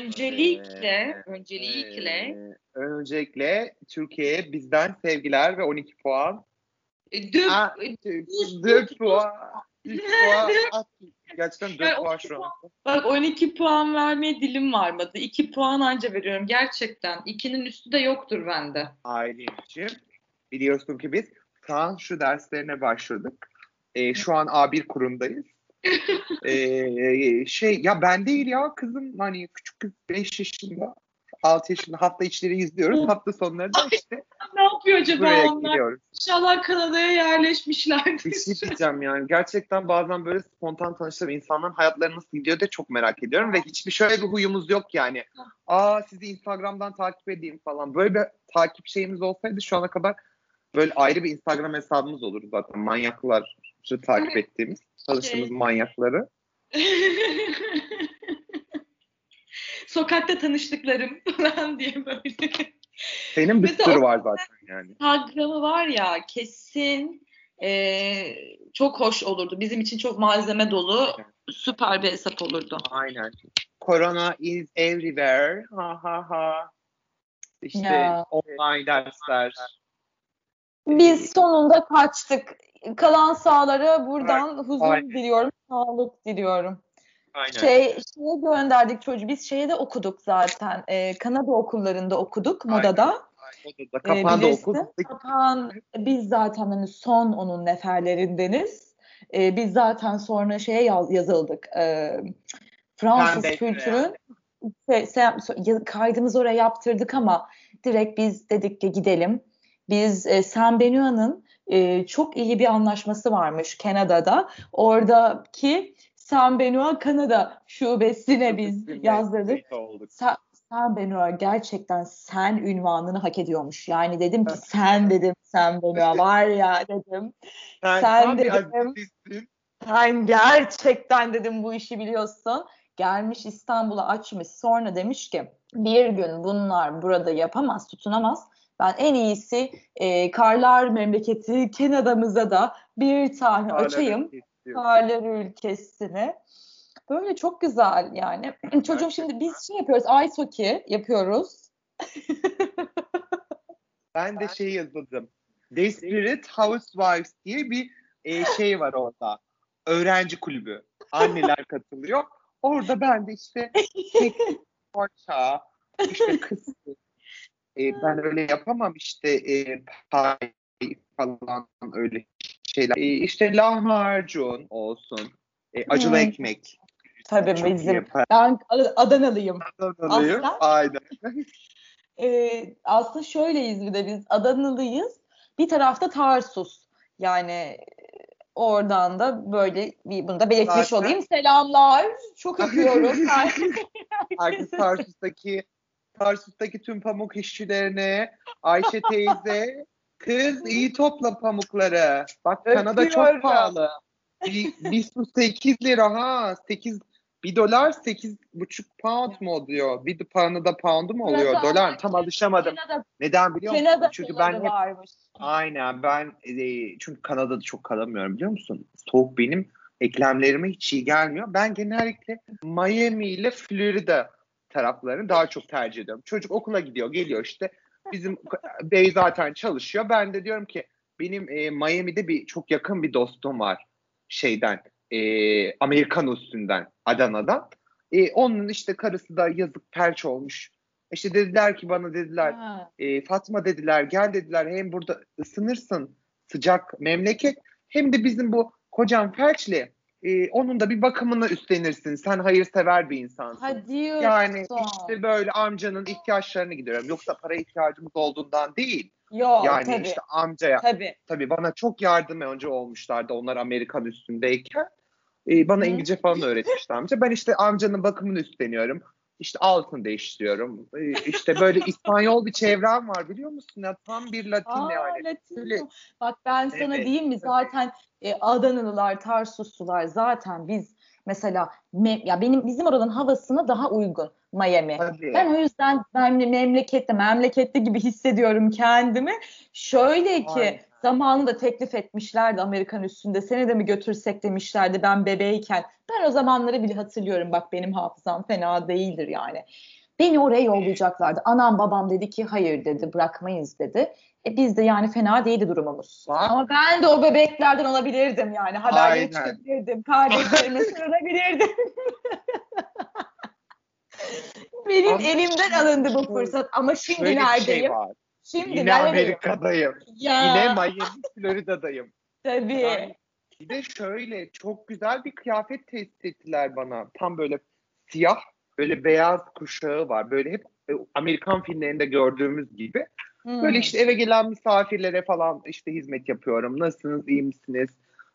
Öncelikle, Ee, öncelikle Ee, öncelikle Türkiye'ye bizden sevgiler ve 12 puan. e, dök, e, 4 puan. 3 puan. Gerçekten 4 Yani puan 12 şu an. bak 12 puan vermeye dilim varmadı. 2 puan anca veriyorum gerçekten. 2'nin üstü de yoktur bende. Aylin'ciğim biliyorsun ki biz şu derslerine başladık. Ee, şu an A1 kurumdayız. Ee, şey ya ben değil ya kızım hani küçük kız 5 yaşında 6 yaşında hafta içleri izliyoruz. Hafta sonları da işte Ne yapıyor acaba buraya onlar? gidiyoruz. İnşallah Kanada'ya yerleşmişlerdir. Bir şey diyeceğim yani. Gerçekten bazen böyle spontan tanıştığım insanların hayatları nasıl gidiyor da çok merak ediyorum ve hiçbir şöyle bir huyumuz yok yani. Aa sizi Instagram'dan takip edeyim falan. Böyle bir takip şeyimiz olsaydı şu ana kadar böyle ayrı bir Instagram hesabımız olurdu zaten. Manyakları takip ettiğimiz. Çalıştığımız Şey. manyakları. Sokakta tanıştıklarım falan diye böyle. Senin bir Mesela sürü var zaten yani. Instagram'ı var ya kesin eee, çok hoş olurdu. Bizim için çok malzeme dolu süper bir hesap olurdu. Aynen. Corona is everywhere. Ha ha ha. İşte Ya. online dersler. Biz sonunda kaçtık. Kalan sahalara buradan huzur aynen. diliyorum, sağlık diliyorum. Aynen. Şey, şeye gönderdik çocuğu. Biz şeyde okuduk zaten. Ee, Kanada okullarında okuduk Aynen. Moda'da. Odada kapandı bilirsin. okul. Kapan, biz zaten hani son onun neferlerindeniz. Ee, biz zaten sonra şeye yaz- yazıldık. Ee, Fransız kültürün şey, se- ya- kaydımızı oraya yaptırdık ama direkt biz dedik ki gidelim. Biz e, Saint Benoît'ın e, çok iyi bir anlaşması varmış Kanada'da. Oradaki Saint Benoît Kanada şubesine biz yazdırdık. Sa- Benoît gerçekten sen ünvanını hak ediyormuş. Yani dedim ki sen dedim Saint Benoît var ya dedim. Sen, Sen dedim. Sen gerçekten dedim bu işi biliyorsun. Gelmiş İstanbul'a açmış. Sonra demiş ki bir gün bunlar burada yapamaz, tutunamaz. Ben en iyisi e, karlar memleketi Kanada'mıza da bir tane Hala açayım. Karlar ülkesine. Böyle çok güzel yani. Çocuğum şimdi biz şey yapıyoruz. Ice hockey yapıyoruz. Ben de şey yazdım. Desperate Housewives diye bir e, şey var orada. Öğrenci kulübü. Anneler katılıyor. Orada ben de işte parça, işte kız. E, ben öyle yapamam işte e, pay falan öyle şeyler. E, işte lahmacun olsun. E, acılı Hı. ekmek. Tabii Çok bizim. Ben Adanalıyım. Adanalıyım. Aslan. Aynen. Ee, aslında şöyleyiz bir de biz Adanalıyız. Bir tarafta Tarsus. Yani e, oradan da böyle bir bunu da belirtmiş Zaten- olayım. Selamlar. Çok öpüyorum. Herkes Tarsus'taki Tarsus'taki tüm pamuk işçilerine Ayşe teyze kız iyi topla pamukları. Bak Kanada Öpüyorum. çok pahalı. Bir, bir su 8 lira ha. 8 bir dolar 8 buçuk pound mu oluyor? Bir Kanada poundu mu oluyor? Kanada- Dolar tam alışamadım. Kanada, Neden biliyor musun? Kanada Çünkü ben hep varmış. Aynen ben e, çünkü Kanada'da çok kalamıyorum biliyor musun? Soğuk benim eklemlerime hiç iyi gelmiyor. Ben genellikle Miami ile Florida taraflarını daha çok tercih ediyorum. Çocuk okula gidiyor, geliyor işte. Bizim bey zaten çalışıyor. Ben de diyorum ki benim e, Miami'de bir çok yakın bir dostum var şeyden e, Amerikan üstünden Adana'dan. E, onun işte karısı da yazık perç olmuş. İşte dediler ki bana dediler Ha. e, Fatma dediler gel dediler hem burada ısınırsın sıcak memleket hem de bizim bu kocam felçli e, onun da bir bakımını üstlenirsin sen hayırsever bir insansın. Ha diyorsun. Yani işte böyle amcanın ihtiyaçlarını gidiyorum. Yoksa para ihtiyacımız olduğundan değil. Yok yani tabii. işte amcaya Tabii. tabii bana çok yardımcı olmuşlardı onlar Amerikan üstündeyken. E, bana Hı. İngilizce falan öğretmişti amca. Ben işte amcanın bakımını üstleniyorum. İşte altın değiştiriyorum. E, işte böyle İspanyol bir çevrem var biliyor musun ya? Tam bir Latin Aa, yani. Latino. Öyle- Bak ben sana Evet, diyeyim mi zaten e, Adanalılar, Tarsuslular zaten biz mesela me- ya benim bizim oranın havasına daha uygun Miami. Tabii. Ben o yüzden ben memlekette, memlekette gibi hissediyorum kendimi. Şöyle ki Aynen. Zamanında teklif etmişlerdi Amerikan üstünde. Seni de mi götürsek demişlerdi ben bebeğken. Ben o zamanları bile hatırlıyorum. Bak benim hafızam fena değildir yani. Beni oraya yollayacaklardı. Anam babam dedi ki hayır dedi bırakmayız dedi. E biz de yani fena değildi durumumuz. Ama ben de o bebeklerden olabilirdim yani. Haberleri çıkabilirdim. Kardeşlerime sığınabilirdim. Benim Ama elimden alındı bu fırsat. Ama şimdi Şöyle bir neredeyim? şey var. Şimdi Yine? Amerika'dayım. Ya, Yine Miami, Florida'dayım. tabii. Yani bir de şöyle çok güzel bir kıyafet tesis ettiler bana. Tam böyle siyah, böyle beyaz kuşağı var. Böyle hep e, Amerikan filmlerinde gördüğümüz gibi. Hmm. Böyle işte eve gelen misafirlere falan işte hizmet yapıyorum. Nasılsınız, iyi misiniz?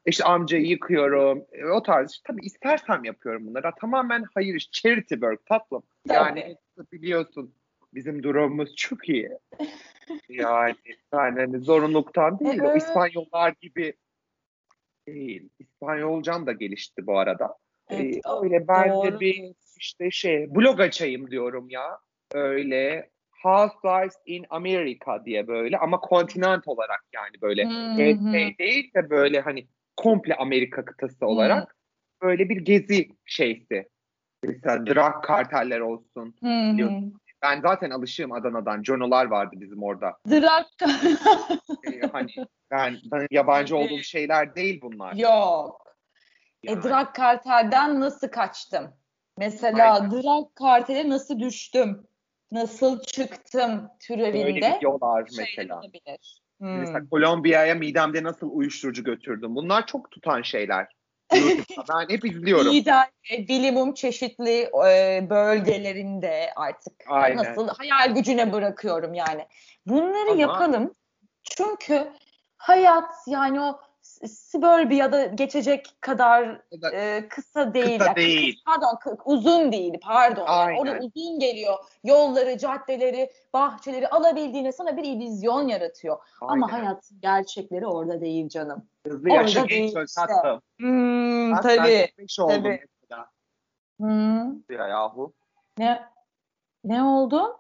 İşte amcayı yıkıyorum. E, O tarz. işte. Tabii istersem yapıyorum bunları. Tamamen hayır. Charity work tatlım. Yani biliyorsun bizim durumumuz çok iyi. Yani, yani hani zorunluluktan değil. O. İspanyollar gibi değil. İspanyolcam da gelişti bu arada. Evet, Ee, öyle ben doğru de bir işte şey blog açayım diyorum ya. Öyle Housewives in America diye böyle ama kontinent olarak yani böyle USA hı. değil de böyle hani komple Amerika kıtası olarak böyle bir gezi şeysi. Mesela drag karteller olsun. Hı hı. Ben zaten alışığım Adana'dan. Jonolar vardı bizim orada. Drag Ee, hani ben, ben yabancı olduğum şeyler değil bunlar. yok. Yani. E, drag kartelden nasıl kaçtım? Mesela Aynen. drag kartele nasıl düştüm? Nasıl çıktım Böyle türevinde? videolar mesela. olabilir. Hmm. Mesela Kolombiya'ya midemde nasıl uyuşturucu götürdüm. Bunlar çok tutan şeyler. Ben hep izliyorum. De e, bilimum çeşitli e, bölgelerinde artık Aynen. nasıl hayal gücüne bırakıyorum yani. Bunları Ama- yapalım. Çünkü hayat yani o s- suburbia'da geçecek kadar da- e, kısa değil. Kısa Ya, değil. Pardon uzun değil pardon. Yani Aynen. orada uzun geliyor. Yolları, caddeleri, bahçeleri alabildiğine sana bir illüzyon yaratıyor. Ama Aynen. hayatın gerçekleri orada değil canım. Hızlı yaşa orada değil işte. tatlım. Hmm, Ben tabii. 45 oldum tabii. Hmm. Ya yahu. Ne ne oldu?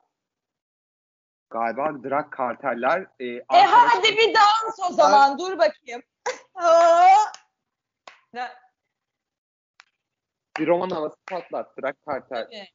Galiba drag karteller e, E hadi bir dans o zaman. Dur bakayım. Ne- bir roman havası patlat kartel. Tabii.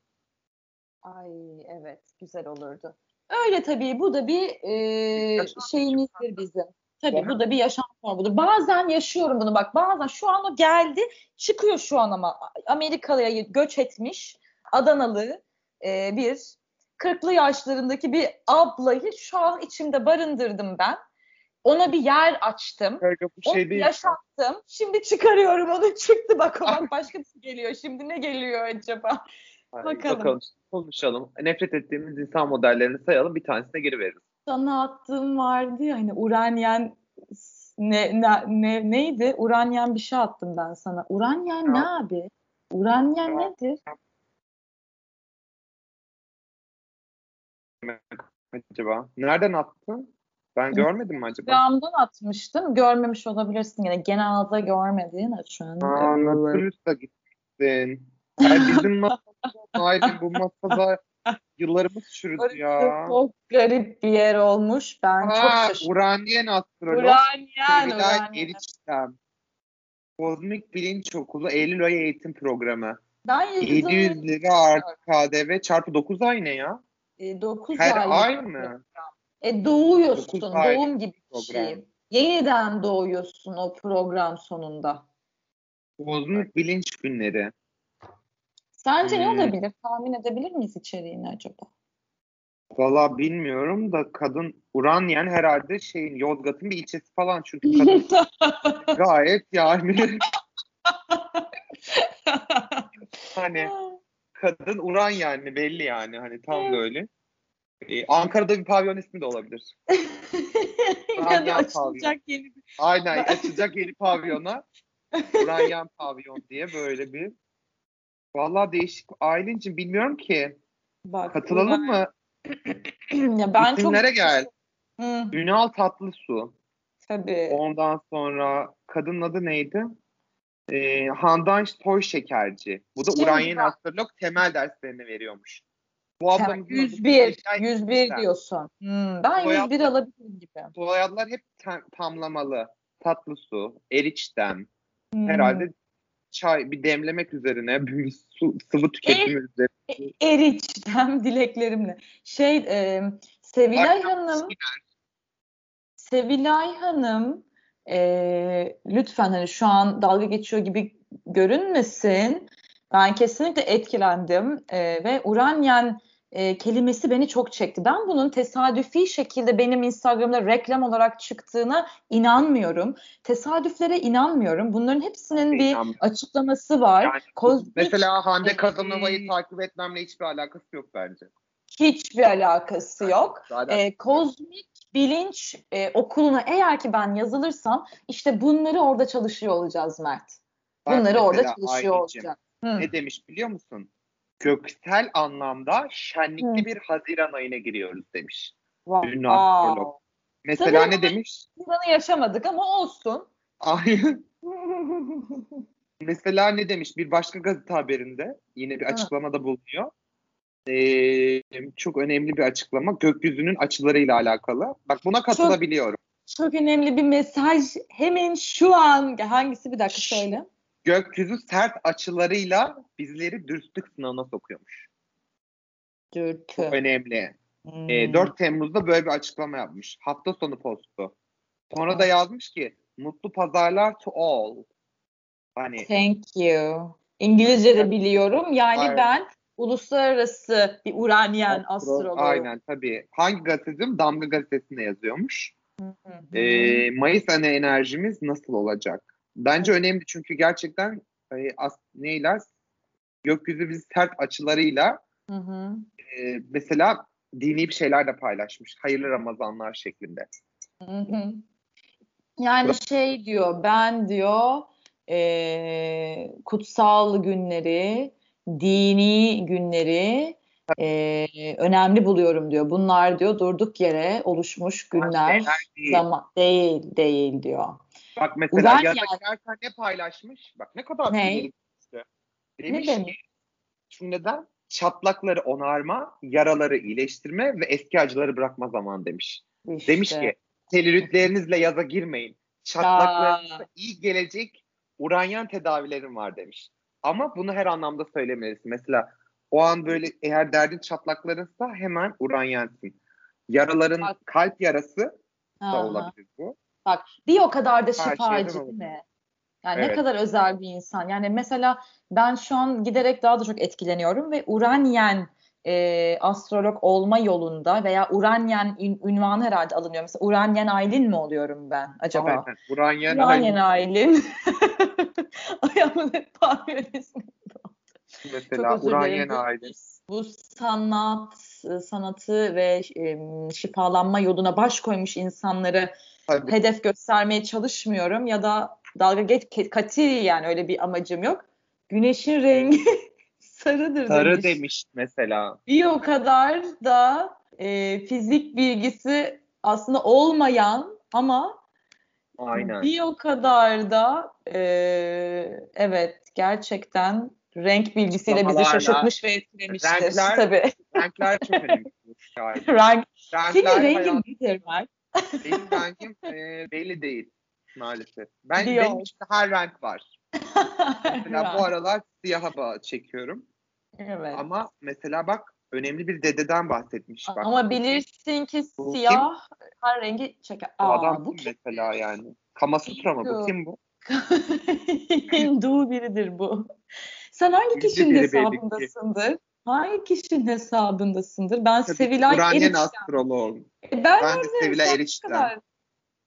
Ay evet güzel olurdu. Öyle tabii bu da bir e, şeyimizdir bizim. Tabii bu da bir yaşam formudur. Bazen yaşıyorum bunu bak bazen şu an o geldi çıkıyor şu an ama Amerikalı'ya göç etmiş Adanalı e, bir 40'lı yaşlarındaki bir ablayı şu an içimde barındırdım ben. Ona bir yer açtım. Kanka bu Onu şey değil. yaşattım. Şimdi çıkarıyorum onu. Çıktı bak o bak başka bir şey geliyor. Şimdi ne geliyor acaba? Ay, bakalım. bakalım. Konuşalım. Nefret ettiğimiz insan modellerini sayalım. Bir tanesine geri veririz. Sana attığım vardı ya hani Uranyen ne, ne, ne- neydi? Uranyen bir şey attım ben sana. Uranyen ne abi? Uranyen nedir? Acaba? Nereden attın? Ben görmedim mi acaba? Instagram'dan atmıştım. Görmemiş olabilirsin yine. Genelde görmediğin. Aa, Natürlüs'e gittin. Ay bizim masada, Aylin bu masada yıllarımız Orası ya. çok garip bir yer olmuş. Ben çok Aa, şaşırdım. Uranyen astrolog. Uranyen, Uranyen. Eriçtem. Kozmik Bilinç Okulu Eylül ayı eğitim programı. Ben yıldızım 700 lira artı KDV çarpı 9 ay ne ya? 9 Her ay bir mı? program. E doğuyorsun. Doğum gibi bir program. şey. Yeniden doğuyorsun o program sonunda. Kozmik Bilinç Günleri. Sence ne Hmm. olabilir? Tahmin edebilir miyiz içeriğini acaba? Valla bilmiyorum da kadın Uranyen herhalde şeyin Yozgat'ın bir ilçesi falan çünkü kadın gayet yani hani kadın Uran yani belli yani hani tam böyle. Ee, Ankara'da bir pavyon ismi de olabilir. ya da Uranyen açılacak yeni bir... Aynen açacak yeni pavyona Uranyen pavyon diye böyle bir. Valla değişik. Aylin'cim bilmiyorum ki. Bak, Katılalım mı? ya ben çok... İsimlere gel. Hı, Ünal Tatlısu. tabii. Ondan sonra kadının adı neydi? Ee, Handan Toy Şekerci. Bu da Uranyen bak. astrolog temel derslerini veriyormuş. Bu adı 101, Ayşe 101 Ayşe. diyorsun. Hmm, ben Soyadlar- 101 alabilirim gibi. Soyadlar hep tam- tamlamalı. Tatlı su, eriçten, Hmm. herhalde çay bir demlemek üzerine bir su, sıvı tüketimi üzerine. E- Eriçten dileklerimle. Şey, e, Sevilay Hanım, Sevilay Hanım, e, lütfen hani şu an dalga geçiyor gibi görünmesin. Ben kesinlikle etkilendim e, ve Uranyen e, kelimesi beni çok çekti. Ben bunun tesadüfi şekilde benim Instagram'da reklam olarak çıktığına inanmıyorum. Tesadüflere inanmıyorum. Bunların hepsinin bir açıklaması var. Yani Kozmik Mesela Hande e, Kazanova'yı takip etmemle hiçbir alakası yok bence. hiçbir alakası yok. Zaten e, kozmik bilinç e, okuluna eğer ki ben yazılırsam işte bunları orada çalışıyor olacağız Mert. Bunları orada çalışıyor olacağız. Ne demiş biliyor musun? Göksel anlamda şenlikli Hı. bir Haziran ayına giriyoruz demiş. Wow. Ünlü astrolog. Mesela Sanırım ne demiş? Bunu yaşamadık ama olsun. Aynen. Mesela ne demiş? Bir başka gazete haberinde yine bir açıklamada bulunuyor. Ee, çok önemli bir açıklama. Gökyüzünün açılarıyla alakalı. Bak buna katılabiliyorum. Çok önemli bir mesaj. Hemen şu an hangisi bir dakika söyle. Gökyüzü sert açılarıyla bizleri dürüstlük sınavına sokuyormuş. Dürtü. Çok önemli. Hmm. Ee, 4 Temmuz'da böyle bir açıklama yapmış. Hafta sonu postu. Sonra da yazmış ki mutlu pazarlar to all. Hani Thank you. İngilizce de biliyorum. Yani Aynen. ben uluslararası bir Uranyen astro- astroloğum. aynen tabii. Hangi gazeteciğim? Damga gazetesinde yazıyormuş. Hı hı. Ee, Mayıs ayı enerjimiz nasıl olacak? Bence önemli çünkü gerçekten e, as, neyler? Gökyüzü bizi sert açılarıyla Hı hı. e, mesela dini bir şeyler de paylaşmış. Hayırlı Ramazanlar şeklinde. Hı hı. Yani şey diyor, ben diyor eee, kutsal günleri, dini günleri eee, önemli buluyorum diyor. Bunlar diyor durduk yere oluşmuş günler, değil. zaman değil değil diyor. Bak mesela Ulan yaza yani. girerken ne paylaşmış? Bak ne kadar Ne? ileri gitmişti. Demiş Ne ki demiş? şu neden? Çatlakları onarma, yaraları iyileştirme ve eski acıları bırakma zaman demiş. İşte. Demiş ki selülitlerinizle yaza girmeyin. Çatlaklarınıza iyi gelecek uranyen tedavilerim var demiş. Ama bunu her anlamda söylemelisin. Mesela o an böyle eğer derdin çatlaklarınsa hemen uranyensin. Yaraların kalp yarası da olabilir bu. Bak bir o kadar da şifacı değil mi? Yani ne Evet. kadar özel bir insan. Yani mesela ben şu an giderek daha da çok etkileniyorum ve Uranyen e, astrolog olma yolunda veya Uranyen ün, ünvanı herhalde alınıyor. Mesela Uranyen Aylin mi oluyorum ben acaba? Aynen. Uranyen Uranyen. Aylin. Ayağımın hep parlıyor ismi. Mesela Uranyen dilerim. Bu- sanat, sanatı ve e, şifalanma yoluna baş koymuş insanları Tabii. hedef göstermeye çalışmıyorum ya da dalga geç ke- katiyen öyle bir amacım yok. Güneşin rengi sarıdır Sarı demiş. demiş mesela. Bir o kadar da e, fizik bilgisi aslında olmayan ama Aynen. bir o kadar da e, evet gerçekten renk bilgisiyle bizi şaşırtmış ve etkilemiştir. renkler- Tabii. Renkler çok önemli. Yani. Renk. Senin Renkler rengin hayat- nedir Mert? Benim rengim e, belli değil maalesef. Ben Diyor. benim için her renk var. Mesela bu aralar siyaha ba- çekiyorum. Evet. Ama mesela bak önemli bir dededen bahsetmiş. Bak. Ama bilirsin ki Bu siyah her rengi çeker. Bu Aa, adam bu kim mesela yani? Kamasutra mı bu? Kim bu? Hindu biridir bu. Sen hangi kişinin hesabındasındır? Hangi kişinin hesabındasın? Ben Tabii, Sevilay Uranyen Eriç'ten. astroloğum. E, Ben, Ben de Sevilay kadar?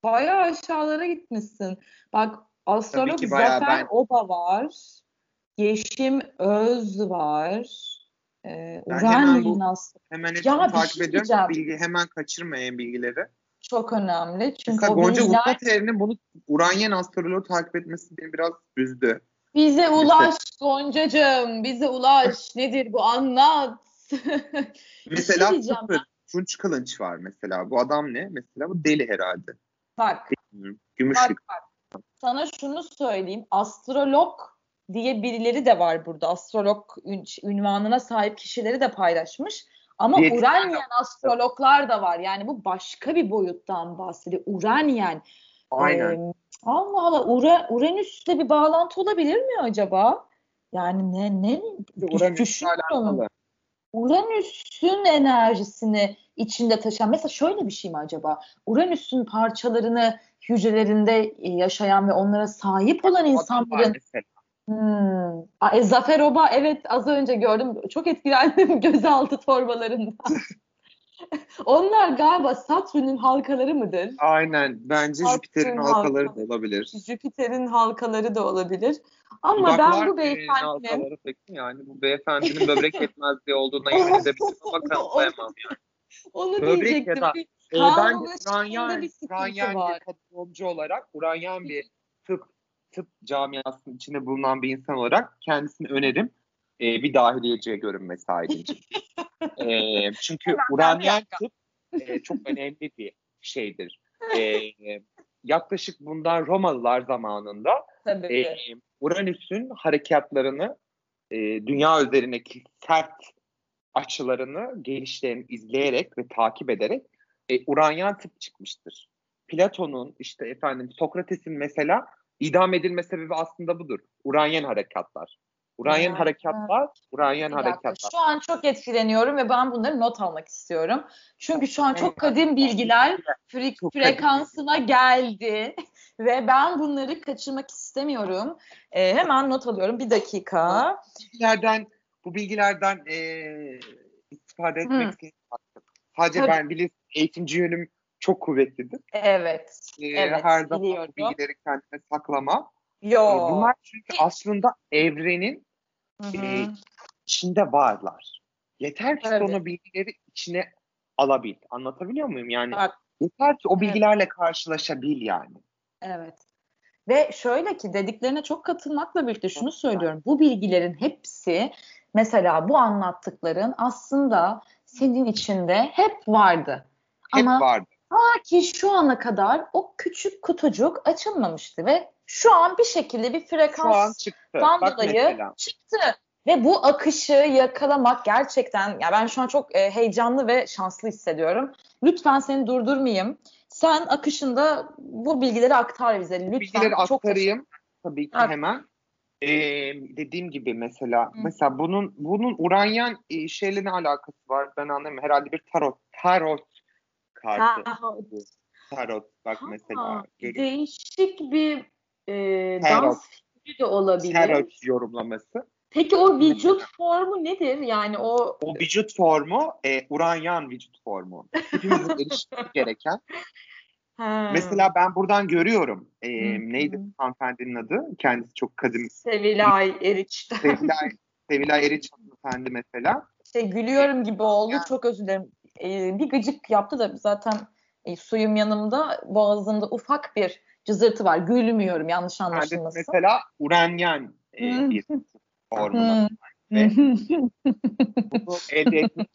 Bayağı aşağılara gitmişsin. Bak astrolog Zafer ben- Oba var. Yeşim Öz var. Ee, bu- astrolog. Hemen Ya bir takip şey ediyorum. diyeceğim. Bilgi, hemen kaçırmayın bilgileri. Çok önemli. Çünkü Mesela Gonca bilgiler bunu Uranyen astroloğu takip etmesi beni biraz üzdü. Bize ulaş Goncacığım, bize ulaş. Nedir bu anlat. Mesela şey sıfır. Tunç Kılınç var mesela. Bu adam ne? Mesela bu deli herhalde. Bak, Bilmiyorum. bak, Gümüşlük. bak. Sana şunu söyleyeyim. Astrolog diye birileri de var burada. Astrolog ün- ünvanına sahip kişileri de paylaşmış. Ama de Uranyen astrologlar da var. Yani bu başka bir boyuttan bahsediyor. Uranyen. Aynen. Ee, Allah Allah Ura, Uranüs'le bir bağlantı olabilir mi acaba? Yani ne ne Uranüs'le alakalı. Uranüs'ün enerjisini içinde taşıyan mesela şöyle bir şey mi acaba? Uranüs'ün parçalarını hücrelerinde yaşayan ve onlara sahip olan insanların. Hmm. E, Zafer Oba evet az önce gördüm. Çok etkilendim gözaltı torbalarından. Onlar galiba Satürn'ün halkaları mıdır? Aynen. Bence Jüpiter'in halka. halkaları da olabilir. Jüpiter'in halkaları da olabilir. Ama Dudaklar, ben bu e, beyefendinin halkaları peki yani bu beyefendinin böbrek yetmezliği olduğuna yemin edebilirim ama kanıtlayamam yani. onu Böbrek diyecektim. ya da- Bir Ee, kan ben de ulaşımında Ranyan, bir Ranyan var. bir katılımcı olarak, Ranyan bir tıp tıp camiasının içinde bulunan bir insan olarak kendisini önerim. Ee, bir dahiliyeciye görünmesi Aydıncığım. ee, çünkü Uranyen tıp e, çok önemli bir şeydir. Ee, yaklaşık bundan Romalılar zamanında Tabii. e, Uranüs'ün harekatlarını e, dünya üzerindeki sert açılarını, gelişlerini izleyerek ve takip ederek e, Uranyen tıp çıkmıştır. Platon'un işte efendim Sokrates'in mesela idam edilme sebebi aslında budur. Uranyen harekatlar. Uranyen Ha, harekatlar, Uranyen harekatlar. Şu an çok etkileniyorum ve ben bunları not almak istiyorum. Çünkü şu an çok Evet. kadim bilgiler fre- Çok kadim frekansıma geldi ve ben bunları kaçırmak istemiyorum. Ee, hemen not alıyorum. Bir dakika. bilgilerden bu bilgilerden e, istifade etmek hakkın. Sadece Tabii. ben bilirsin eğitimci yönüm çok kuvvetlidir. Evet. E, Evet, her zaman biliyorum. bu bilgileri kendime saklamam. E, Yo. bunlar çünkü aslında evrenin Hı hı. e, içinde varlar. Yeter ki Tabii. sen o bilgileri içine alabil. Anlatabiliyor muyum? Yani Bak, yeter ki o Evet. bilgilerle karşılaşabil yani. Evet. Ve şöyle ki dediklerine çok katılmakla birlikte şunu söylüyorum. Bu bilgilerin hepsi mesela bu anlattıkların aslında senin içinde hep vardı. Hep Ama vardı. ta ki şu ana kadar o küçük kutucuk açılmamıştı ve şu an bir şekilde bir Şu an frekans çıktı. Dolayı mesela. çıktı. Ve bu akışı yakalamak gerçekten ya ben şu an çok e, heyecanlı ve şanslı hissediyorum. Lütfen seni durdurmayayım. Sen akışında bu bilgileri aktar bize lütfen. bilgileri Çok aktarayım tabii ki Evet. hemen. Ee, dediğim gibi mesela Hı. mesela bunun bunun Uranyen e, şeyle ne alakası var ben anlamıyorum. Herhalde bir tarot tarot kartı. Bu. Tarot bak ha, mesela. görüyor değişik bir e, dans figürü de olabilir. Tarot yorumlaması. Peki o vücut formu nedir? Yani o O vücut formu e, Uranyen vücut formu. Hepimizin erişmesi gereken. Ha, Mesela ben buradan görüyorum. E, neydi hanımefendinin adı? Kendisi çok kadim. Sevilay Eriç'ten. Sevilay, Sevilay Eriç hanımefendi mesela. şey gülüyorum gibi oldu. Ya. Çok özür dilerim. Ee, bir gıcık yaptı da zaten e, suyum yanımda boğazımda ufak bir cızırtı var. Gülmüyorum yanlış anlaşılmasın. mesela Uranyen e, bir formuna. Ve-. Bunu elde etmek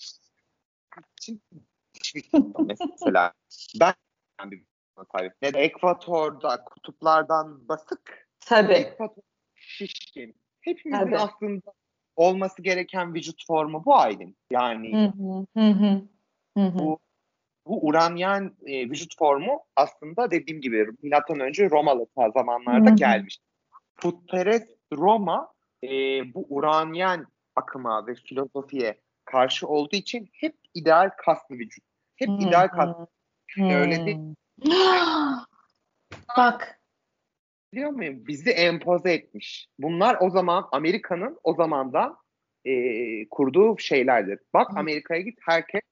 için şey mesela ben. Ne de ekvatorda kutuplardan basık, Tabii. ekvator şişkin. Hepimizin Tabii. aslında olması gereken vücut formu bu Aylin. Yani Hı hı, hı hı, hı hı. Bu- bu Uranyen e, vücut formu aslında dediğim gibi milattan önce Romalı zamanlarda gelmiş. Putperest Roma e, bu Uranyen akıma ve filozofiye karşı olduğu için hep ideal kaslı vücut. Hep Hı ideal kaslı Hı. öyle değil. Bak. biliyor muyum? Bizi empoze etmiş. Bunlar o zaman Amerika'nın o zamandan e, kurduğu şeylerdir. Bak. Amerika'ya git herkes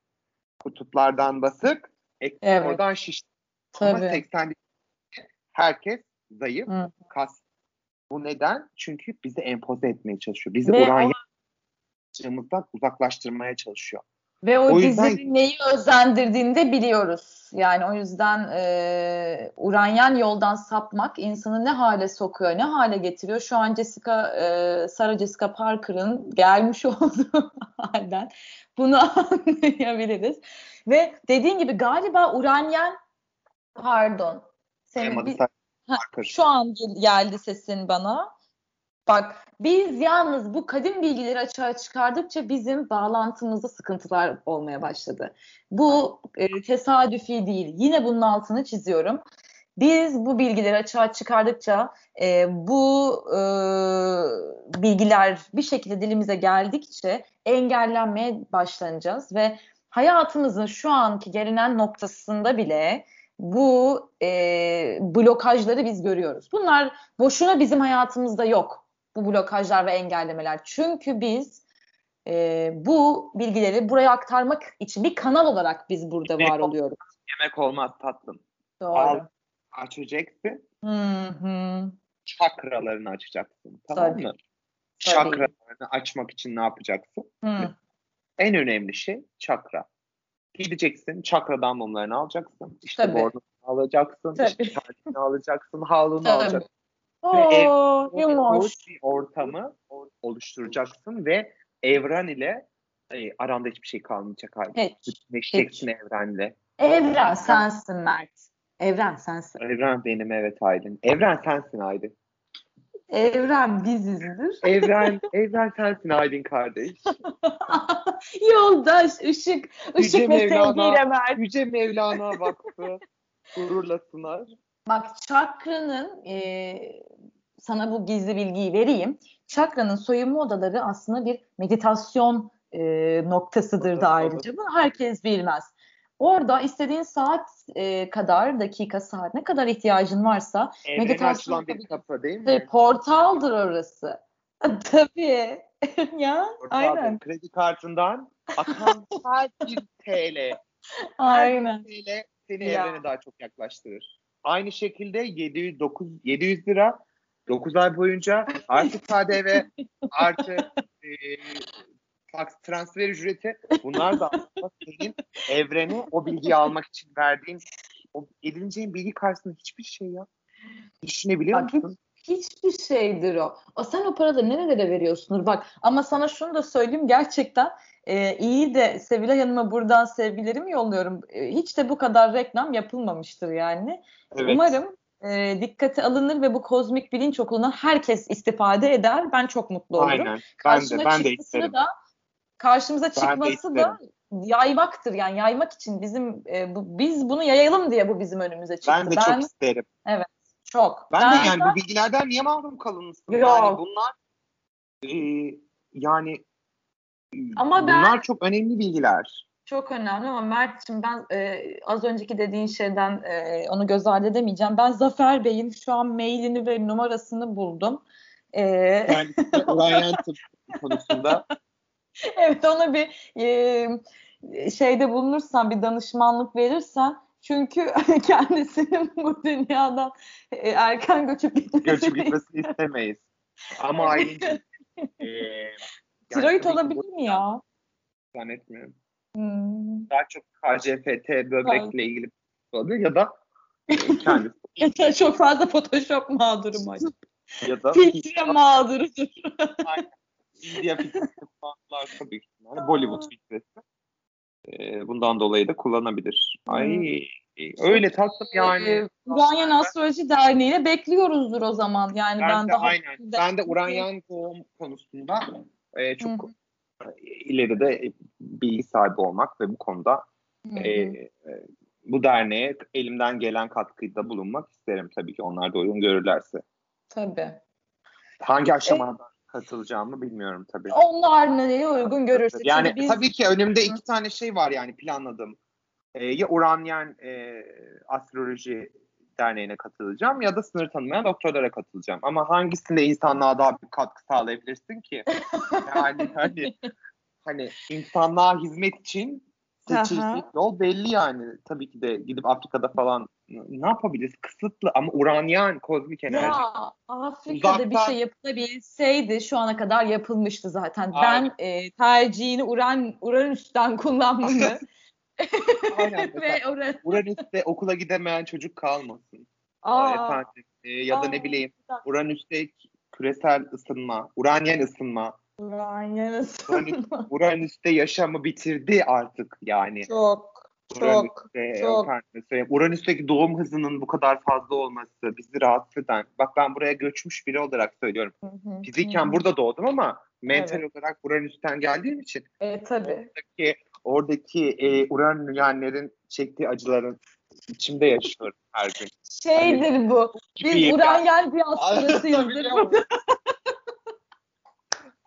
kutuplardan basık, ekvatordan şiş. Ama Tabii. 80 herkes zayıf, Hı. kas. Bu neden? Çünkü bizi empoze etmeye çalışıyor. Bizi Ve Uranyen o- uzaklaştırmaya çalışıyor. Ve o, O yüzden- dizinin neyi özendirdiğini de biliyoruz. Yani o yüzden e, Uranyen yoldan sapmak insanı ne hale sokuyor, ne hale getiriyor. Şu an Jessica, e, Sarah Jessica Parker'ın gelmiş olduğu halden bunu anlayabiliriz. Ve dediğin gibi galiba Uranyen, pardon, senin bir- Ha, şu an gel- geldi sesin bana. Bak biz yalnız bu kadim bilgileri açığa çıkardıkça bizim bağlantımızda sıkıntılar olmaya başladı. Bu e, tesadüfi değil. Yine bunun altını çiziyorum. Biz bu bilgileri açığa çıkardıkça e, bu e, bilgiler bir şekilde dilimize geldikçe engellenmeye başlanacağız ve hayatımızın şu anki gelinen noktasında bile bu e, blokajları biz görüyoruz. Bunlar boşuna bizim hayatımızda yok bu blokajlar ve engellemeler. Çünkü biz e, bu bilgileri buraya aktarmak için bir kanal olarak biz burada yemek var oluyoruz. Yemek olmaz tatlım. Doğru. Al, açacaksın. Hı-hı. Çakralarını açacaksın. Tamam Tabii. mı? Tabii. Çakralarını açmak için ne yapacaksın? Hı. En önemli şey çakra. Gideceksin, çakra mumlarını alacaksın. İşte bornunu alacaksın, Tabii. işte alacaksın, havlunu alacaksın. Oo, ve ev, bir ortamı oluşturacaksın ve evren ile e, aranda hiçbir şey kalmayacak halde. Bütünleşeceksin evrenle. Evren sensin Mert. Evren sensin. Evren benim evet Aydın. Evren sensin Aydın. Evren bizizdir. Evren, evren sensin Aydın kardeş. Yoldaş, ışık, ışık Yüce ve Mevlana, sevgiyle Mert. Yüce Mevlana Vakfı gururla sunar. Bak çakranın e, sana bu gizli bilgiyi vereyim. Çakranın soyunma odaları aslında bir meditasyon e, noktasıdır da ayrıca. Bunu herkes bilmez. Orada istediğin saat e, kadar, dakika, saat ne kadar ihtiyacın varsa Evrene meditasyon bir kapı değil mi? Portaldır orası. Tabii. ya Portaldır. aynen. Kredi kartından akan her bir TL. Aynen. TL seni ya. evrene daha çok yaklaştırır. Aynı şekilde 700, 9, 700 lira 9 ay boyunca artı KDV artı e, fax transfer ücreti bunlar da aslında senin evrene o bilgiyi almak için verdiğin o edineceğin bilgi karşısında hiçbir şey ya. Düşünebiliyor musun? Hiçbir şeydir o. O sen o paraları nerelere veriyorsundur bak. Ama sana şunu da söyleyeyim gerçekten e, iyi de Sevilay Hanım'a buradan sevgilerimi yolluyorum. E, hiç de bu kadar reklam yapılmamıştır yani. Evet. Umarım e, dikkate alınır ve bu kozmik bilinç okulundan herkes istifade eder. Ben çok mutlu olurum. Aynen. Ben de, ben de isterim. Da, karşımıza çıkması da yaymaktır yani yaymak için bizim e, bu, biz bunu yayalım diye bu bizim önümüze çıktı. Ben de ben, çok isterim. Evet. Çok. Ben, ben de yani bu bilgilerden niye mahrum kalınmışsın? Yok. Yani bunlar e, yani ama bunlar ben, çok önemli bilgiler. Çok önemli ama Mert'ciğim ben e, az önceki dediğin şeyden e, onu göz ardı edemeyeceğim. Ben Zafer Bey'in şu an mailini ve numarasını buldum. E, yani Ryan konusunda. evet ona bir e, şeyde bulunursan bir danışmanlık verirsen çünkü kendisinin bu dünyadan e, erken göçüp gitmesini, göçüp gitmesini istemeyiz. Ama ayrıca e, Tiroid olabilir mi ya? Zannetmiyorum. Hmm. Daha çok KCFT böbrekle ilgili olabilir ya da e, kendisi. ya da çok fazla Photoshop mağduru mu ya da filtre mağdurudur. Aynen. India filtresi falanlar tabii ki. Yani Bollywood filtresi. Bundan dolayı da kullanabilir. Ay öyle tatlım yani. Ee, Uranyan Astroloji Derneği'ne bekliyoruzdur o zaman. Yani ben, ben de daha aynen. Ben de Uranyan doğum konusunda e, çok Hı ileride bilgi sahibi olmak ve bu konuda e, e, bu derneğe elimden gelen katkıda bulunmak isterim tabii ki onlar da uygun görürlerse. Tabii. Hangi aşamada e, katılacağımı bilmiyorum tabii. Onlar neye uygun görürse. Yani biz... tabii ki önümde iki tane şey var yani planladım. Ee, ya Uranyen e, Astroloji Derneği'ne katılacağım ya da sınır tanımayan doktorlara katılacağım. Ama hangisinde insanlığa daha bir katkı sağlayabilirsin ki? yani hani hani insanlığa hizmet için seçilecek yol belli yani. Tabii ki de gidip Afrika'da falan ne yapabiliriz? Kısıtlı ama uranyan kozmik enerji. Ya Afrika'da Uzaktan... bir şey yapılabilseydi şu ana kadar yapılmıştı zaten. Aynen. Ben e, tercihini Uran Uranüs'ten kullanmanı Aynen. Ve orası. Uranüs'te okula gidemeyen çocuk kalmasın. Aa. Efendim, e, ya da Aa. ne bileyim Uranüs'te küresel ısınma, Uranyen ısınma. Uranyen ısınma. Uranüs, Uranüs'te yaşamı bitirdi artık yani. Çok. Çok, Uranüs'te, çok. söyleyeyim, Uranüs'teki doğum hızının bu kadar fazla olması bizi rahatsız eden. Bak ben buraya göçmüş biri olarak söylüyorum. Hı hı, Fiziken hı. burada doğdum ama mental Evet. olarak Uranüs'ten geldiğim için E, tabii. oradaki, oradaki e, Uranüyenlerin çektiği acıların içimde yaşıyorum her gün. Şeydir bu. Biz Uranyen. Biliyor musun?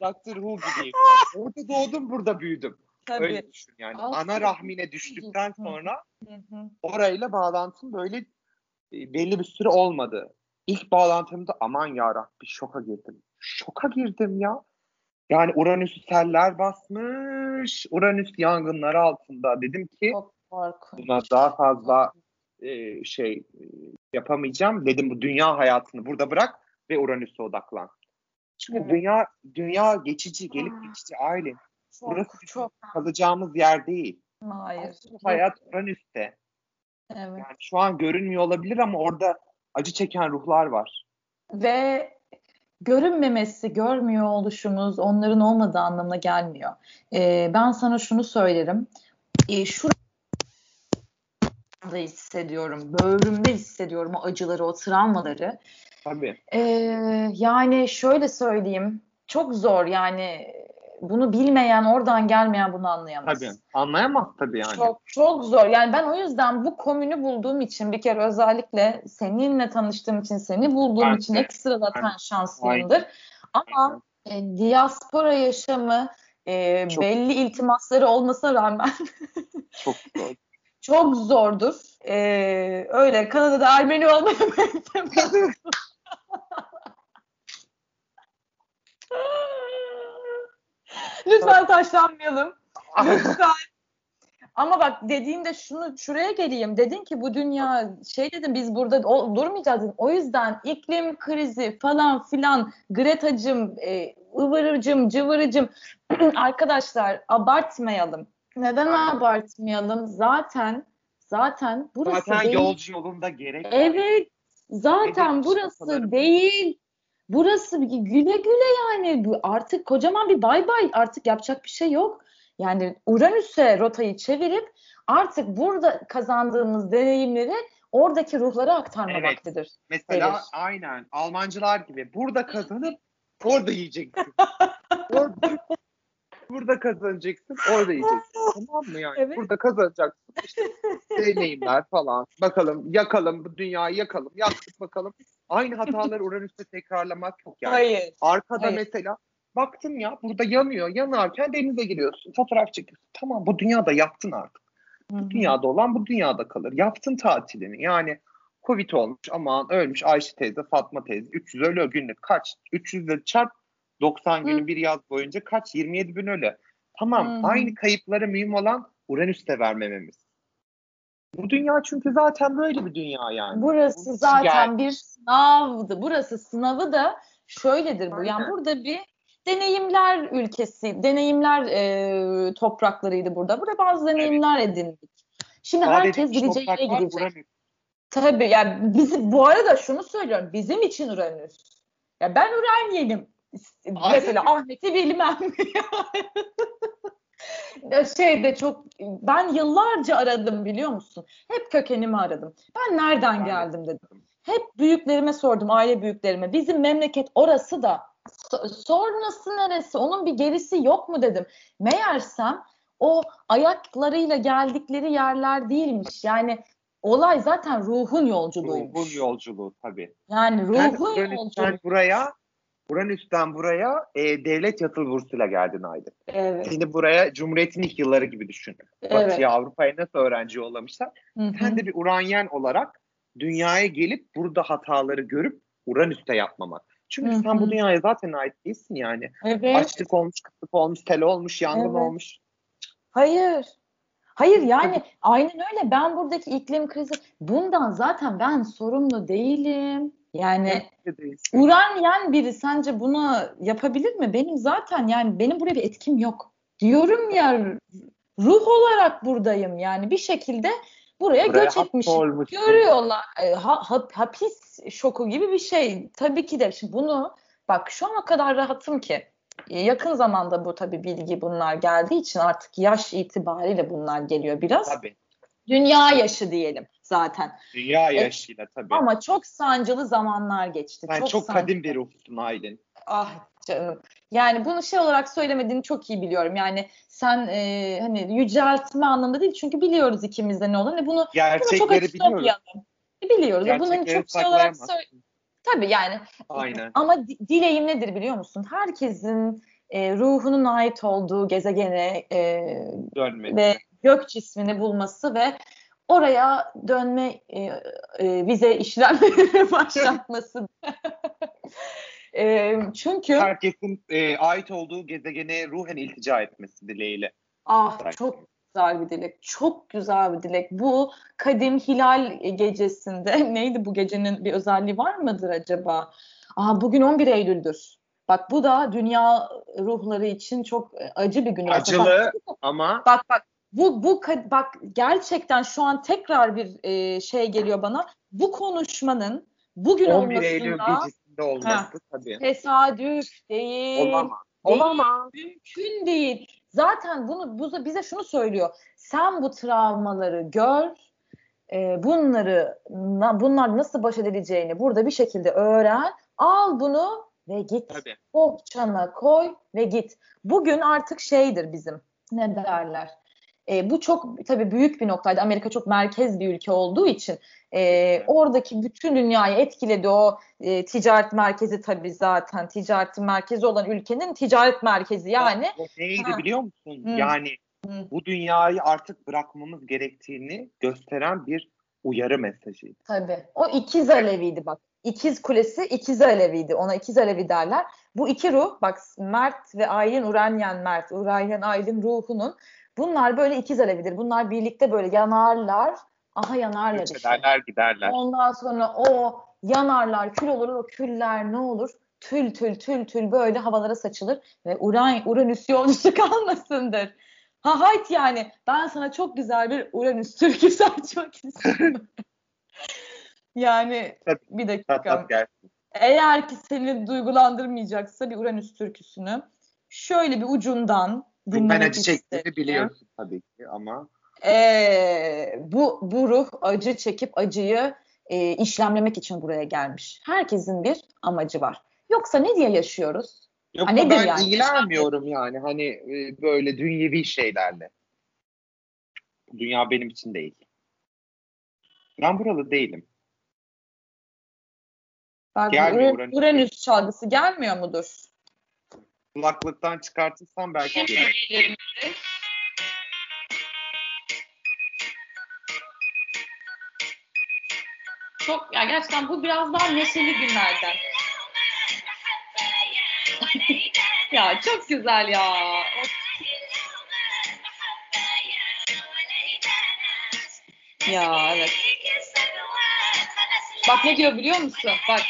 Doctor Who gibiyim. Orada doğdum, burada büyüdüm. Tabii. Öyle düşün yani. Aslında- Ana rahmine düştükten sonra orayla bağlantım böyle e, belli bir süre olmadı. İlk bağlantımda aman yarabbi şoka girdim. Şoka girdim ya. Yani Uranüs'ü seller basmış. Uranüs yangınları altında. Dedim ki buna daha fazla e, şey e, yapamayacağım. Dedim bu dünya hayatını burada bırak ve Uranüs'e odaklan. Çünkü Evet. dünya dünya geçici, gelip geçici aile. Burası Çok, bizim çok. kalacağımız yer değil. Hayır. Aslında hayat Uranüs'te. Evet. Yani şu an görünmüyor olabilir ama orada acı çeken ruhlar var. Ve görünmemesi, görmüyor oluşumuz onların olmadığı anlamına gelmiyor. Ee, ben sana şunu söylerim. Ee, şurada hissediyorum, böğrümde hissediyorum o acıları, o travmaları. Tabii. Ee, yani şöyle söyleyeyim, çok zor yani bunu bilmeyen, oradan gelmeyen bunu anlayamaz. Tabii. Anlayamaz tabii yani. Çok çok zor. Yani ben o yüzden bu komünü bulduğum için bir kere özellikle seninle tanıştığım için, seni bulduğum Ben için de. ekstradan Ben- şanslıyımdır. Ama e, diaspora yaşamı e, Çok- belli iltimasları olmasına rağmen Çok zor. çok zordur. E, öyle Kanada'da Ermeni olmaya. Lütfen taşlanmayalım. Lütfen. Ama bak dediğinde şunu şuraya geleyim. Dedin ki bu dünya şey dedim biz burada o, durmayacağız. Dedim. O yüzden iklim krizi falan filan Greta'cım, e, ıvırıcım, cıvırıcım arkadaşlar abartmayalım. Neden abartmayalım? Zaten zaten burası Zaten değil. yolcu yolunda gerek. Evet. Zaten burası değil. Burası bir güle güle yani. Artık kocaman bir bay bay. Artık yapacak bir şey yok. Yani Uranüs'e rotayı çevirip artık burada kazandığımız deneyimleri oradaki ruhlara aktarma Evet. vaktidir. Mesela Verir. aynen Almancılar gibi burada kazanıp orada yiyeceksin. orada, burada kazanacaksın orada yiyeceksin. Tamam mı yani? Evet. Burada kazanacaksın. İşte deneyimler falan. Bakalım yakalım bu dünyayı yakalım. Yaktık bakalım. Aynı hataları Uranüs'te tekrarlamak yok yani. Hayır. Arkada Hayır. mesela baktın ya burada yanıyor. Yanarken denize giriyorsun. Fotoğraf çekiyorsun. Tamam bu dünyada yaptın artık. Hı hı. Dünyada olan bu dünyada kalır. Yaptın tatilini. Yani Covid olmuş aman ölmüş Ayşe teyze, Fatma teyze. 300 ölü günlük kaç? 300 ile çarp 90 günü Hı. bir yaz boyunca kaç? 27 bin ölü. Tamam Hı aynı kayıplara mühim olan Uranüs'te vermememiz. Bu dünya çünkü zaten böyle bir dünya yani. Burası Bu zaten gel- bir sınavdı. Burası sınavı da şöyledir bu. Yani Aynen. burada bir deneyimler ülkesi, deneyimler e, topraklarıydı burada. Burada bazı deneyimler edindik. Şimdi Daha herkes gideceği yere gidecek. Uranüs. Tabii yani bizi bu arada şunu söylüyorum. Bizim için Uranüs. Ya ben Uranyenim. Mesela Ahmet'i bilmem. Ya şey de çok ben yıllarca aradım biliyor musun? Hep kökenimi aradım. Ben nereden geldim dedim. Hep büyüklerime sordum, aile büyüklerime. Bizim memleket orası da so- sonrası neresi? Onun bir gerisi yok mu dedim. Meğersem o ayaklarıyla geldikleri yerler değilmiş. Yani olay zaten ruhun yolculuğuymuş. Ruhun yolculuğu tabii. Yani ruhun Uranüs'ten yolculuğu. buraya Uranüs'ten buraya e, devlet yatılı bursuyla geldin Aydın. Evet. Seni buraya Cumhuriyet'in ilk yılları gibi düşün. Evet. Batı'ya, Avrupa'ya nasıl öğrenci yollamışlar. Hı hı. Sen de bir Uranyen olarak dünyaya gelip burada hataları görüp Uranüs'te yapmamak. Çünkü Hı sen bu dünyaya zaten ait değilsin yani. Evet. Açlık olmuş, kıtlık olmuş, tel olmuş, yangın Evet. olmuş. Hayır. Hayır yani aynen öyle. Ben buradaki iklim krizi bundan zaten ben sorumlu değilim. Yani. Uranyen biri sence bunu yapabilir mi? Benim zaten yani benim buraya bir etkim yok. Diyorum ya ruh olarak buradayım yani bir şekilde buraya, Buraya göç etmişim. hapsolmuşsun. Görüyorlar. E, ha- ha- hapis şoku gibi bir şey. Tabii ki de şimdi bunu bak şu ana kadar rahatım ki e, yakın zamanda bu tabii bilgi bunlar geldiği için artık yaş itibariyle bunlar geliyor biraz. Tabii. Dünya yaşı diyelim zaten. Dünya yaşıyla tabii. Ama çok sancılı zamanlar geçti. Sen çok, çok sancılı. kadim bir ruhsun Aylin. Ah canım. Yani bunu şey olarak söylemediğini çok iyi biliyorum. Yani sen e, hani yüceltme anlamında değil çünkü biliyoruz ikimiz de ne olduğunu. Bunu, Gerçekleri bunu çok biliyoruz. Biliyoruz. Bunun çok şey olarak söyle. Tabii yani. Aynen. Ama di- dileğim nedir biliyor musun? Herkesin e, ruhunun ait olduğu gezegene e, ve gök cismini bulması ve oraya dönme e, e, vize işlemleri başlatması. e, çünkü Herkesin e, ait olduğu gezegene ruhen iltica etmesi dileğiyle. ah Bırak. çok güzel bir dilek. Çok güzel bir dilek. Bu kadim hilal gecesinde neydi bu gecenin bir özelliği var mıdır acaba? Aa, bugün 11 Eylül'dür. Bak bu da dünya ruhları için çok acı bir gün. Acılı Bak, ama Bak bak bu bu bak gerçekten şu an tekrar bir e, şey geliyor bana. Bu konuşmanın bugün 11 Eylül olmasında gecesinde olması tabii. tesadüf değil. Olamaz. Değil. Olamaz. Mümkün değil. Zaten bunu bu, bize şunu söylüyor. Sen bu travmaları gör. e, bunları na- bunlar nasıl baş edileceğini burada bir şekilde öğren. Al bunu ve git. Tabii. bohçana koy ve git. Bugün artık şeydir bizim ne derler. E, bu çok tabii büyük bir noktaydı. Amerika çok merkez bir ülke olduğu için e, oradaki bütün dünyayı etkiledi o e, ticaret merkezi tabii zaten ticaretin merkezi olan ülkenin ticaret merkezi yani. O neydi Ha. biliyor musun? Hı. Yani Hı. bu dünyayı artık bırakmamız gerektiğini gösteren bir uyarı mesajıydı. Tabii. O ikiz Alevi'ydi bak. İkiz Kulesi ikiz Alevi'ydi. Ona ikiz Alevi derler. Bu iki ruh bak Mert ve Aylin Uranyen Mert, Uranyen Aylin ruhunun bunlar böyle ikiz Alevidir. Bunlar birlikte böyle yanarlar. Aha yanarlar işte. ederler giderler. Ondan sonra o yanarlar, kül olur. O küller ne olur? Tül tül tül tül böyle havalara saçılır ve Uran, Uranüs yolcusu kalmasındır. Ha hayt yani ben sana çok güzel bir Uranüs türküsü açmak istiyorum. yani Tabii. bir dakika. tat gelsin. Eğer ki seni duygulandırmayacaksa bir Uranüs türküsünü şöyle bir ucundan ben acı çektiğini biliyorsun tabii ki ama Ee, bu bu ruh acı çekip acıyı e, işlemlemek için buraya gelmiş. Herkesin bir amacı var. Yoksa ne diye yaşıyoruz? Yoksa nedir ben yani? ilgilenmiyorum yani hani e, böyle dünyevi şeylerle. Dünya benim için değil. Ben buralı değilim. Uran- Uranüs. Uranüs çalgısı gelmiyor mudur? Kulaklıktan çıkartırsam belki gelir. Çok ya gerçekten bu biraz daha neşeli günlerden. ya çok güzel ya. Ya evet. Bak ne diyor biliyor musun? Bak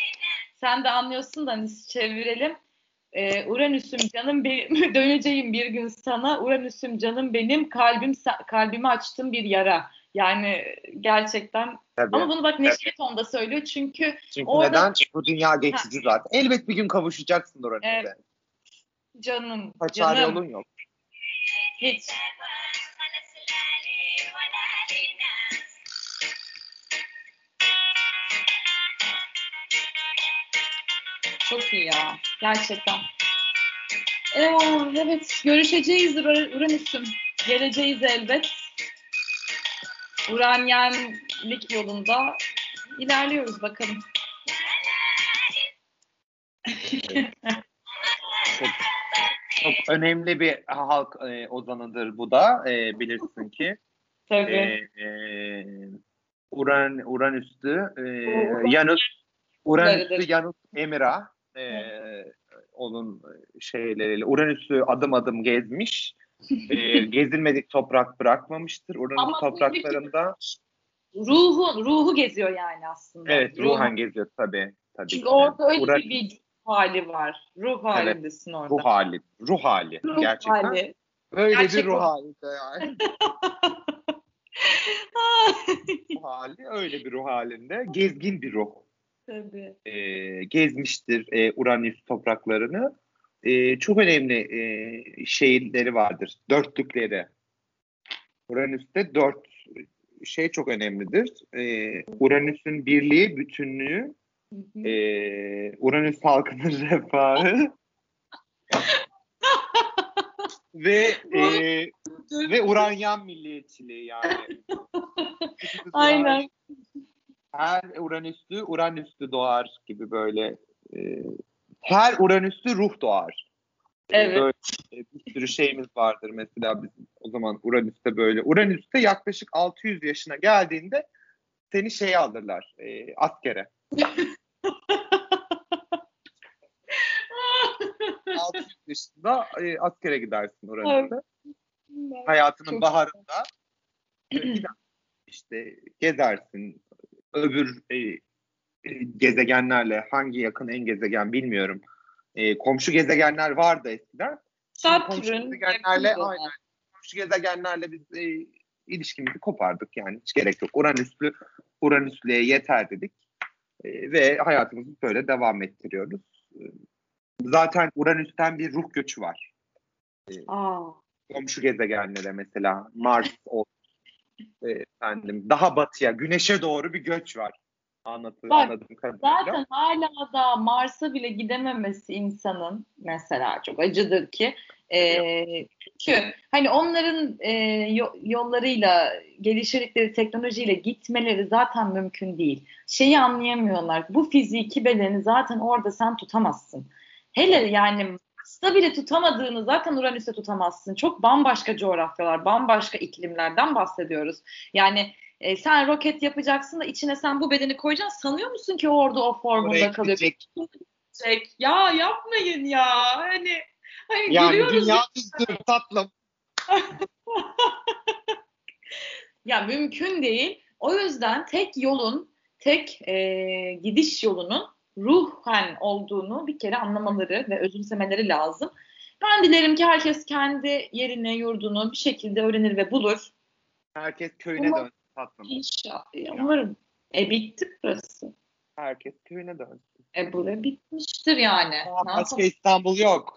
sen de anlıyorsun da hani çevirelim. Ee, Uranüs'üm canım benim döneceğim bir gün sana. Uranüs'üm canım benim kalbim kalbimi açtım bir yara. Yani gerçekten Tabii. ama bunu bak Neşet onda söylüyor çünkü Çünkü orada- neden? Bu dünya geçici zaten. Elbet bir gün kavuşacaksın orada. Evet. canım Kaçar canım yolun yok. hiç çok iyi ya gerçekten. Ee, evet görüşeceğiz Ur- Uranüs'üm. Geleceğiz elbet. Uranyenlik yolunda ilerliyoruz bakalım. Çok, çok önemli bir halk e, ozanıdır bu da. E, bilirsin ki. Tabii. e, e, Uran, Uranüs'tü. E, Uran- Yanus Uranüs'tü. Yanus Emira. E, onun şeyleriyle Uranüs'ü adım adım gezmiş. E, gezilmedik toprak bırakmamıştır. Uranüs Ama topraklarında Ruhu ruhu geziyor yani aslında. evet Ruhu- ruhan geziyor tabii. tabii Çünkü ki. orada öyle Uran- bir, hali var. Ruh halindesin orada. ruh hali. Ruh hali. Ruh gerçekten. hali. Böyle Gerçek bir ruh o. halinde yani. ruh hali öyle bir ruh halinde. Gezgin bir ruh. Tabii. e, gezmiştir e, Uranüs topraklarını. E, çok önemli e, şeyleri vardır. Dörtlükleri. Uranüs'te dört şey çok önemlidir. E, Uranüs'ün birliği, bütünlüğü, e, Uranüs halkının refahı ve e, ve Uranyan milliyetçiliği yani. Aynen. Her Uranüslü Uranüslü doğar gibi böyle e, her Uranüslü ruh doğar. Evet. Böyle e, bir sürü şeyimiz vardır mesela bizim o zaman Uranüs'te böyle. Uranüs'te yaklaşık 600 yaşına geldiğinde seni şeye alırlar e, askere. 600 yaşında e, askere gidersin Uranüs'te. Hayatının baharında işte gezersin. Öbür e, e, gezegenlerle hangi yakın en gezegen bilmiyorum. E, komşu gezegenler vardı eskiden. Şimdi komşu Satürn. gezegenlerle aynen. Komşu gezegenlerle biz e, ilişkimizi kopardık yani hiç gerek yok. Uranüslü Uranüslü'ye yeter dedik. E, ve hayatımızı böyle devam ettiriyoruz. E, zaten Uranüs'ten bir ruh göçü var. Aa, Komşu gezegenlere mesela Mars olsun. E, efendim daha batıya, güneşe doğru bir göç var. Anlatı, Bak, anladığım kadarıyla. zaten hala da Mars'a bile gidememesi insanın mesela çok acıdır ki. Ee, çünkü hani onların e, yo- yollarıyla geliştirdikleri teknolojiyle gitmeleri zaten mümkün değil. Şeyi anlayamıyorlar. Bu fiziki bedeni zaten orada sen tutamazsın. Hele yani Mars'ta bile tutamadığını zaten Uranüs'te tutamazsın. Çok bambaşka coğrafyalar, bambaşka iklimlerden bahsediyoruz. Yani e, sen roket yapacaksın da içine sen bu bedeni koyacaksın. Sanıyor musun ki orada o formunda Oraya kalıyor? gidecek. Ya yapmayın ya. Hani hani Yani gülüyoruz dünya düzdür tatlım. Ya mümkün değil. O yüzden tek yolun, tek e, gidiş yolunun ruhen olduğunu bir kere anlamaları ve özümsemeleri lazım. Ben dilerim ki herkes kendi yerini, yurdunu bir şekilde öğrenir ve bulur. Herkes köyüne Ama- dönsün tatlım. İnşallah. Umarım. E bitti burası. Herkes köyüne dönsün. E burası bitmiştir yani. Aa, Başka? İstanbul yok.